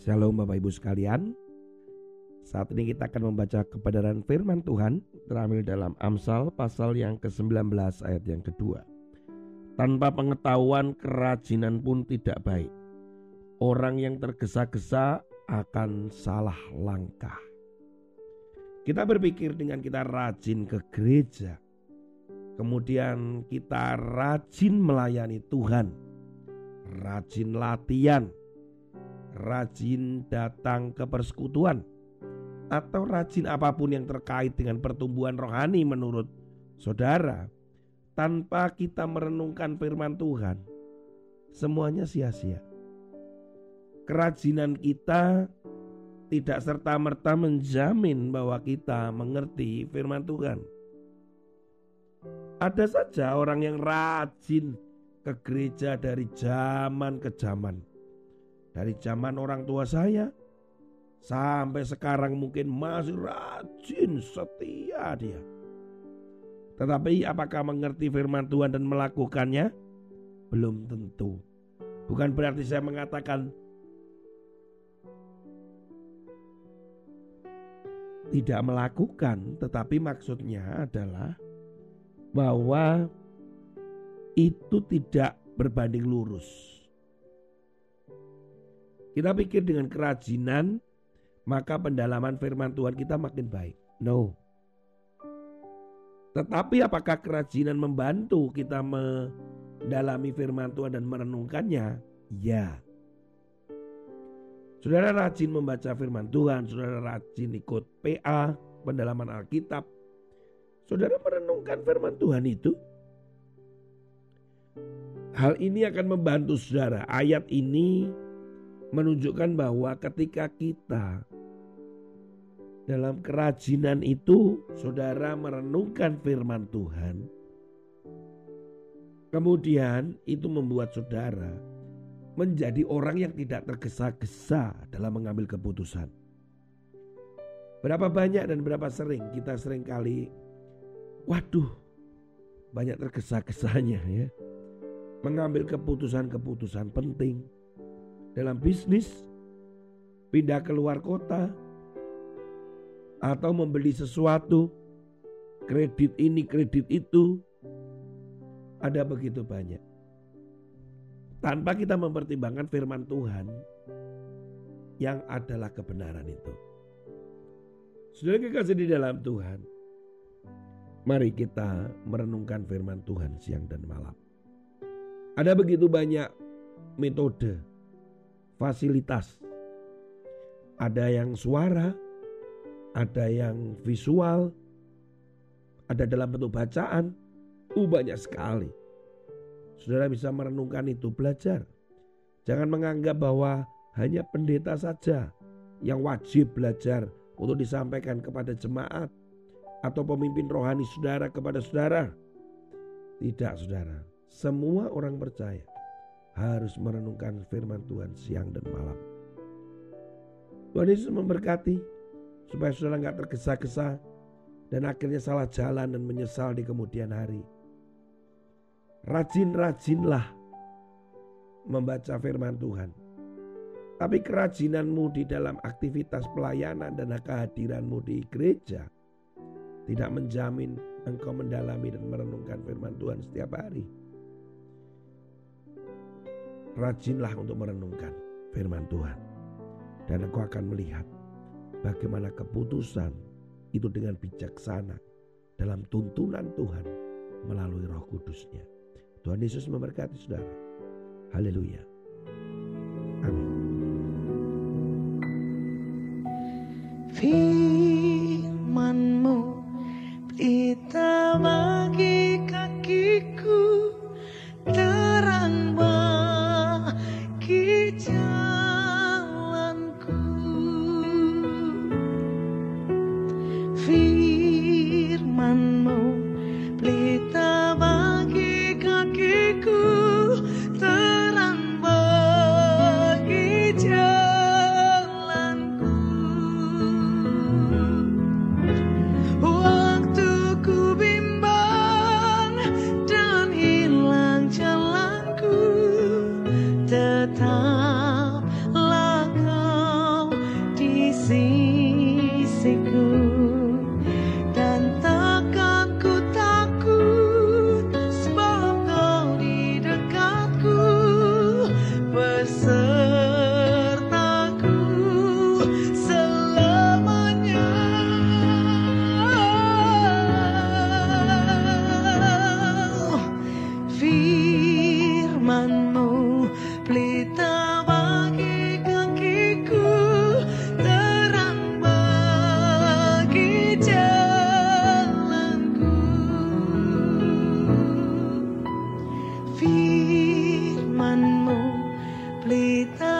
Shalom Bapak Ibu sekalian. Saat ini kita akan membaca kebenaran firman Tuhan terambil dalam Amsal pasal yang ke-19 ayat yang kedua. Tanpa pengetahuan kerajinan pun tidak baik. Orang yang tergesa-gesa akan salah langkah. Kita berpikir dengan kita rajin ke gereja. Kemudian kita rajin melayani Tuhan. Rajin latihan rajin datang ke persekutuan, atau rajin apa pun yang terkait dengan pertumbuhan rohani menurut saudara, tanpa kita merenungkan firman Tuhan, semuanya sia-sia. Kerajinan kita tidak serta-merta menjamin bahwa kita mengerti firman Tuhan. Ada saja orang yang rajin ke gereja dari zaman ke zaman dari zaman orang tua saya sampai sekarang mungkin masih rajin setia dia. Tetapi apakah mengerti firman Tuhan dan melakukannya? Belum tentu. Bukan berarti saya mengatakan tidak melakukan, tetapi maksudnya adalah bahwa itu tidak berbanding lurus. Kita pikir dengan kerajinan maka pendalaman firman Tuhan kita makin baik. No. Tetapi apakah kerajinan membantu kita mendalami firman Tuhan dan merenungkannya? Ya. Saudara rajin membaca firman Tuhan, saudara rajin ikut PA, pendalaman Alkitab. Saudara merenungkan firman Tuhan itu. Hal ini akan membantu saudara. Ayat ini menunjukkan bahwa ketika kita dalam kerajinan itu saudara merenungkan firman Tuhan kemudian itu membuat saudara menjadi orang yang tidak tergesa-gesa dalam mengambil keputusan. Berapa banyak dan berapa sering kita sering kali waduh banyak tergesa-gesanya ya mengambil keputusan-keputusan penting dalam bisnis, pindah keluar kota, atau membeli sesuatu, kredit ini, kredit itu, ada begitu banyak. Tanpa kita mempertimbangkan firman Tuhan yang adalah kebenaran itu. Sudah kekasih di dalam Tuhan, mari kita merenungkan firman Tuhan siang dan malam. Ada begitu banyak metode fasilitas. Ada yang suara, ada yang visual, ada dalam bentuk bacaan. Uh, banyak sekali. Saudara bisa merenungkan itu, belajar. Jangan menganggap bahwa hanya pendeta saja yang wajib belajar untuk disampaikan kepada jemaat atau pemimpin rohani saudara kepada saudara. Tidak, saudara. Semua orang percaya harus merenungkan firman Tuhan siang dan malam. Tuhan Yesus memberkati supaya saudara nggak tergesa-gesa dan akhirnya salah jalan dan menyesal di kemudian hari. Rajin-rajinlah membaca firman Tuhan. Tapi kerajinanmu di dalam aktivitas pelayanan dan kehadiranmu di gereja tidak menjamin engkau mendalami dan merenungkan firman Tuhan setiap hari rajinlah untuk merenungkan firman Tuhan. Dan engkau akan melihat bagaimana keputusan itu dengan bijaksana dalam tuntunan Tuhan melalui roh kudusnya. Tuhan Yesus memberkati saudara. Haleluya. Amin. Firmanmu You. 里的